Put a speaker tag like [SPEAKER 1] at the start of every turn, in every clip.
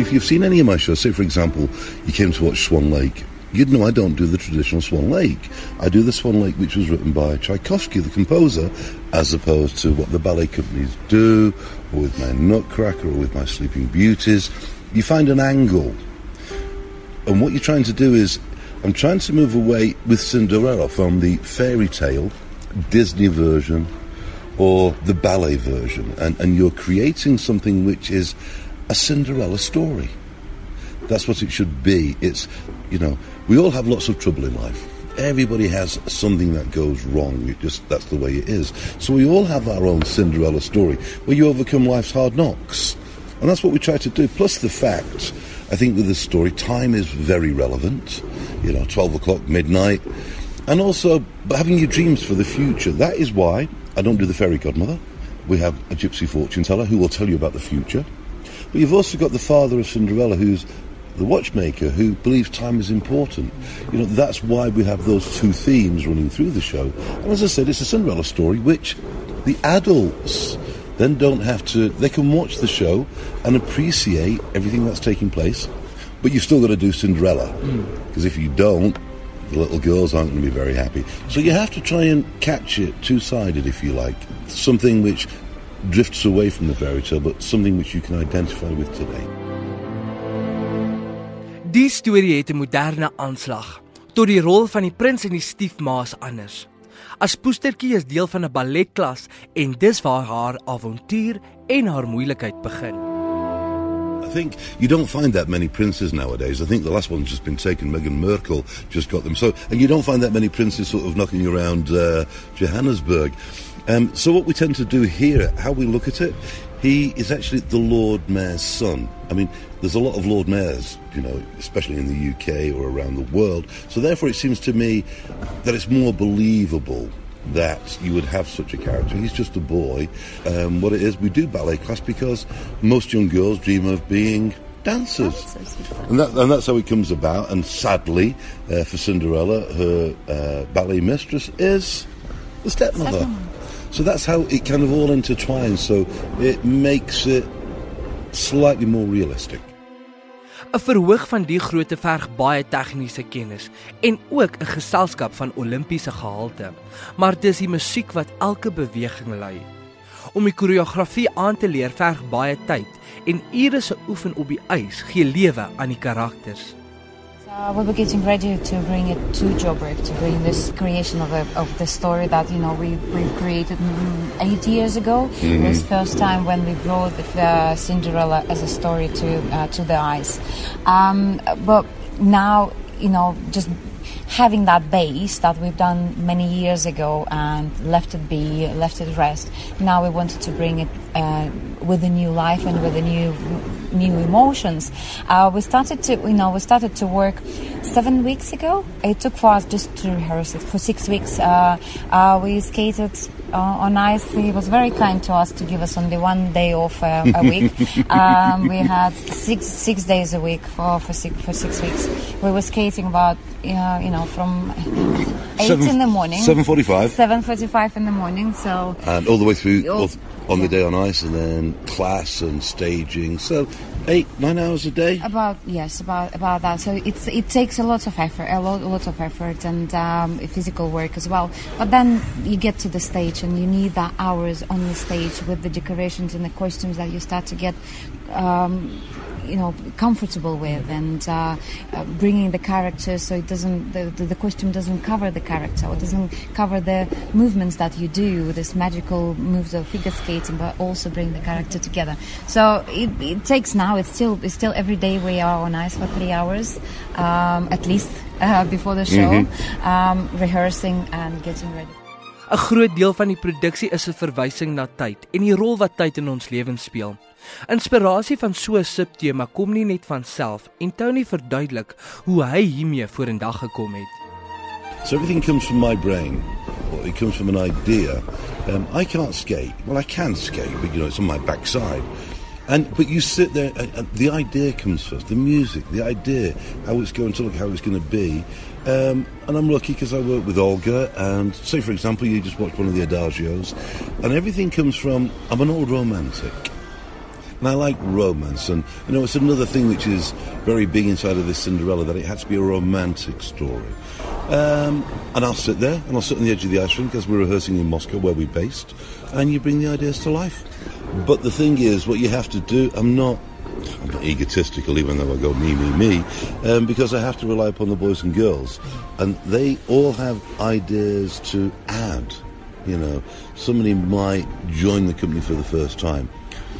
[SPEAKER 1] If you've seen any of my shows, say for example, you came to watch Swan Lake, you'd know I don't do the traditional Swan Lake. I do the Swan Lake which was written by Tchaikovsky, the composer, as opposed to what the ballet companies do, or with my Nutcracker, or with my Sleeping Beauties. You find an angle. And what you're trying to do is, I'm trying to move away with Cinderella from the fairy tale, Disney version, or the ballet version, and, and you're creating something which is a Cinderella story. That's what it should be. It's, you know, we all have lots of trouble in life. Everybody has something that goes wrong. It just that's the way it is. So we all have our own Cinderella story where you overcome life's hard knocks, and that's what we try to do. Plus the fact, I think with this story, time is very relevant. You know, twelve o'clock, midnight, and also having your dreams for the future. That is why I don't do the fairy godmother. We have a gypsy fortune teller who will tell you about the future. But you've also got the father of Cinderella who's the watchmaker who believes time is important. You know, that's why we have those two themes running through the show. And as I said, it's a Cinderella story which the adults then don't have to, they can watch the show and appreciate everything that's taking place. But you've still got to do Cinderella. Hmm. Because if you don't, the little girls aren't going to be very happy. So you have to try and catch it two sided, if you like. Something which drifts away from the fairy tale, but something which you can identify with today.
[SPEAKER 2] Die storie het 'n moderne aanslag tot die rol van die prins en die stiefmaas anders. As poestertjie is deel van 'n balletklas en dis waar haar avontuur en haar moeilikheid begin.
[SPEAKER 1] I think you don't find that many princes nowadays. I think the last one's just been taken. Meghan Markle just got them. So, and you don't find that many princes sort of knocking around uh, Johannesburg. Um, so, what we tend to do here, how we look at it, he is actually the Lord Mayor's son. I mean, there's a lot of Lord Mayors, you know, especially in the UK or around the world. So, therefore, it seems to me that it's more believable that you would have such a character. He's just a boy. Um, what it is, we do ballet class because most young girls dream of being dancers. And, that, and that's how it comes about. And sadly, uh, for Cinderella, her uh, ballet mistress is the stepmother. So that's how it kind of all intertwines. So it makes it slightly more realistic.
[SPEAKER 2] 'n Verhoog van die grootte verg baie tegniese kennis en ook 'n geselskap van Olimpiese gehalte. Maar dis die musiek wat elke beweging lei. Om die koreografie aan te leer verg baie tyd en ure se oefen op die ys gee lewe aan die karakters.
[SPEAKER 3] Uh, we were getting ready to bring it to Joburg to bring this creation of, a, of the story that you know we we created mm, eight years ago. It was first time when we brought the uh, Cinderella as a story to uh, to the eyes. Um, but now you know just having that base that we've done many years ago and left it be, left it rest. Now we wanted to bring it uh, with a new life and with a new new emotions. Uh, we started to, you know, we started to work seven weeks ago. It took for us just to rehearse it for six weeks. Uh, uh, we skated uh, on ice. He was very kind to us to give us only one day off uh, a week. um, we had six six days a week for for six, for six weeks. We were skating about uh, you know from eight
[SPEAKER 1] Seven-
[SPEAKER 3] in the morning.
[SPEAKER 1] 7:45.
[SPEAKER 3] Seven forty-five in the morning. So
[SPEAKER 1] And all the way through all, on the day on ice and then class and staging. So eight, nine hours a day.
[SPEAKER 3] About yes, about about that. So it's it takes a lot of effort, a lot, a lot of effort, and um, physical work as well. But then you get to the stage, and you need that hours on the stage with the decorations and the costumes that you start to get. Um, you know, comfortable with, and uh, uh, bringing the character so it doesn't the, the, the costume doesn't cover the character or doesn't cover the movements that you do, this magical moves of figure skating, but also bring the character together. So it, it takes now. It's still it's still every day we are on ice for three hours, um, at least uh, before the show, um, rehearsing and getting ready.
[SPEAKER 2] 'n Groot deel van die produksie is 'n verwysing na tyd en die rol wat tyd in ons lewens speel. Inspirasie van so 'n subtema kom nie net van self en Tony verduidelik hoe hy hiermee vorendag gekom het.
[SPEAKER 1] So everything comes from my brain, or it comes from an idea. Um, I can't skate. Well, I can skate, but you know it's on my backside. And but you sit there, and, and the idea comes first. The music, the idea, how it's going to look, how it's going to be. Um, and I'm lucky because I work with Olga, and say for example, you just watch one of the adagios, and everything comes from. I'm an old romantic. And I like romance. And, you know, it's another thing which is very big inside of this Cinderella that it had to be a romantic story. Um, and I'll sit there and I'll sit on the edge of the ice rink as we're rehearsing in Moscow, where we're based, and you bring the ideas to life. But the thing is, what you have to do, I'm not I'm not egotistical, even though I go me, me, me, um, because I have to rely upon the boys and girls, and they all have ideas to add. You know, somebody might join the company for the first time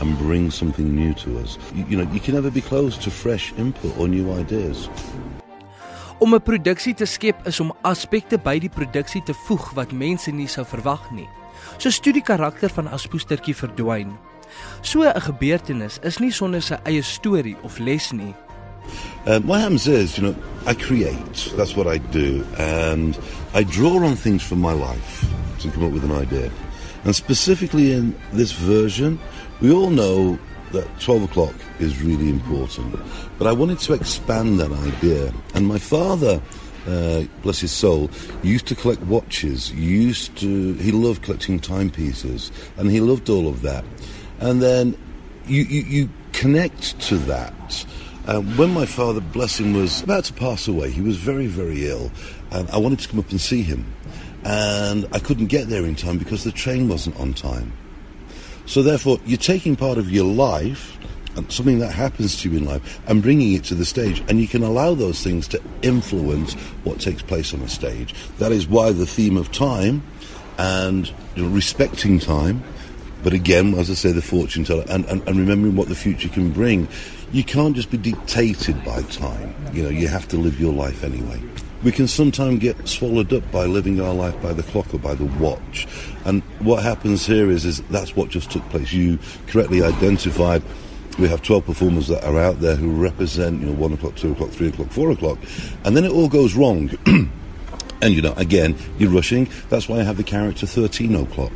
[SPEAKER 1] and bring something new to us. You, you know, you can never be close to fresh input or new ideas.
[SPEAKER 2] Om 'n produksie te skep is om aspekte by die produksie te voeg wat mense nie sou verwag nie. So studie karakter van Aspoestertjie verdwyn. So 'n gebeurtenis is nie sonder sy eie storie of les nie.
[SPEAKER 1] Um, what happens is, you know, I create. That's what I do, and I draw on things from my life to come up with an idea. And specifically in this version, we all know that 12 o'clock is really important. But I wanted to expand that idea. And my father, uh, bless his soul, used to collect watches. Used to, he loved collecting timepieces, and he loved all of that. And then you, you, you connect to that. Um, when my father, bless him, was about to pass away, he was very, very ill, and I wanted to come up and see him. And I couldn't get there in time because the train wasn't on time. So therefore, you're taking part of your life and something that happens to you in life and bringing it to the stage and you can allow those things to influence what takes place on a stage that is why the theme of time and respecting time but again as i say the fortune teller and, and, and remembering what the future can bring you can't just be dictated by time you know you have to live your life anyway we can sometimes get swallowed up by living our life by the clock or by the watch. And what happens here is, is that's what just took place. You correctly identified we have 12 performers that are out there who represent, you know, 1 o'clock, 2 o'clock, 3 o'clock, 4 o'clock. And then it all goes wrong. and, you know, again, you're rushing. That's why I have the character 13 o'clock.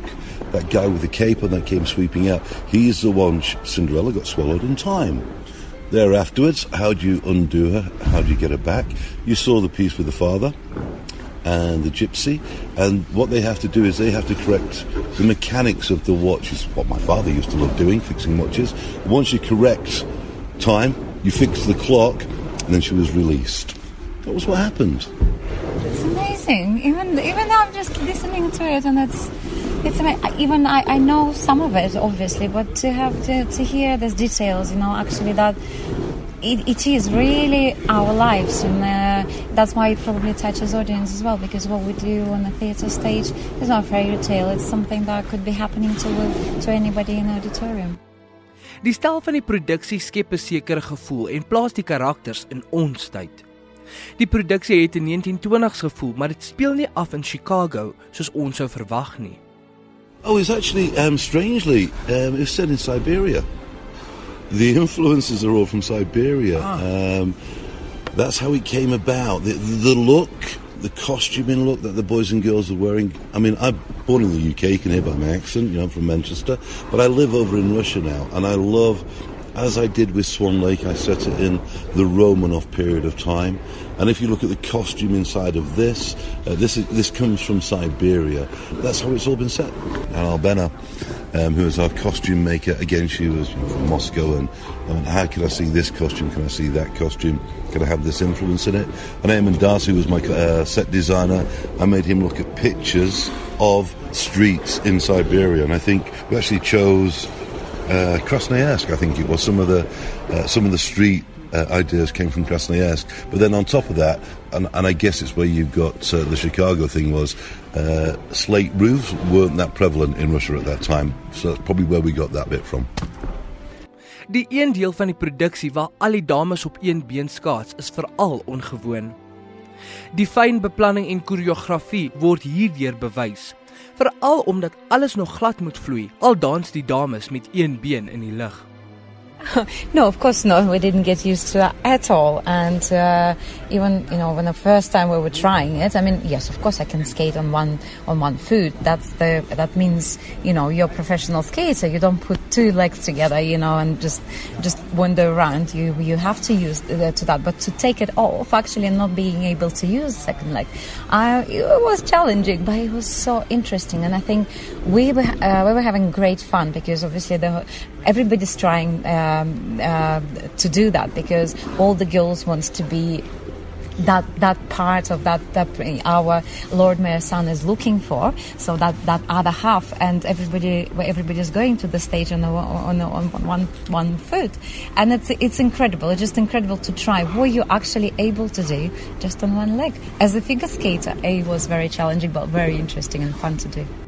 [SPEAKER 1] That guy with the cape and that came sweeping out. He's the one Cinderella got swallowed in time. There afterwards, how do you undo her? How do you get her back? You saw the piece with the father and the gypsy, and what they have to do is they have to correct the mechanics of the watch, is what my father used to love doing, fixing watches. Once you correct time, you fix the clock, and then she was released. That was what happened.
[SPEAKER 3] It's amazing. Even even though I'm just listening to it, and it's it's even I, I know some of it obviously, but to have to, to hear these details, you know, actually that it, it is really our lives, and uh, that's why it probably touches audience as well. Because what we do on a theatre stage is not fairy tale; it's something that could be happening to to anybody in the auditorium.
[SPEAKER 2] Die stel van die produksie skep 'n sekere gevoel en plaas die karakters in ons tyd. Die produksie het in 1920s gevoel, maar dit speel nie af in Chicago soos ons sou verwag nie.
[SPEAKER 1] Oh, it's actually um, strangely um, it's set in Siberia. The influences are all from Siberia. Ah. Um, that's how it came about. The, the look, the costuming look that the boys and girls are wearing. I mean, I'm born in the UK. You can hear by my accent. You know, I'm from Manchester, but I live over in Russia now, and I love as I did with Swan Lake, I set it in the Romanov period of time. And if you look at the costume inside of this, uh, this is, this comes from Siberia. That's how it's all been set. And Albena, um, who is our costume maker, again, she was from Moscow. And, how can I see this costume? Can I see that costume? Can I have this influence in it? And Eamon Darcy was my uh, set designer. I made him look at pictures of streets in Siberia. And I think we actually chose uh, Krasnoyarsk, I think it was. Some of the uh, some of the street uh, ideas came from Krasnoyarsk, but then on top of that, and, and I guess it's where you've got uh, the Chicago thing was uh, slate roofs weren't that prevalent in Russia at that time, so that's probably where we got that bit from.
[SPEAKER 2] Die een deel van die produksie waar al die dames op een been skaats is veral ongewoon. Die fyn beplanning en koreografie word hierdeur bewys veral omdat alles nog glad moet vloei. Al dans die dames met een been in die lug.
[SPEAKER 3] no, of course not. We didn't get used to that at all. And uh, even you know, when the first time we were trying it, I mean, yes, of course I can skate on one on one foot. That's the that means you know you're a professional skater. You don't put two legs together, you know, and just just wander around. You you have to use the, to that, but to take it off, actually, and not being able to use second leg, I, it was challenging, but it was so interesting, and I think we were uh, we were having great fun because obviously the everybody's trying um, uh, to do that because all the girls wants to be that that part of that that our Lord Mayor's son is looking for. So that that other half, and everybody everybody is going to the stage on, a, on, a, on one one foot, and it's it's incredible. It's just incredible to try what you're actually able to do just on one leg. As a figure skater, it was very challenging, but very interesting and fun to do.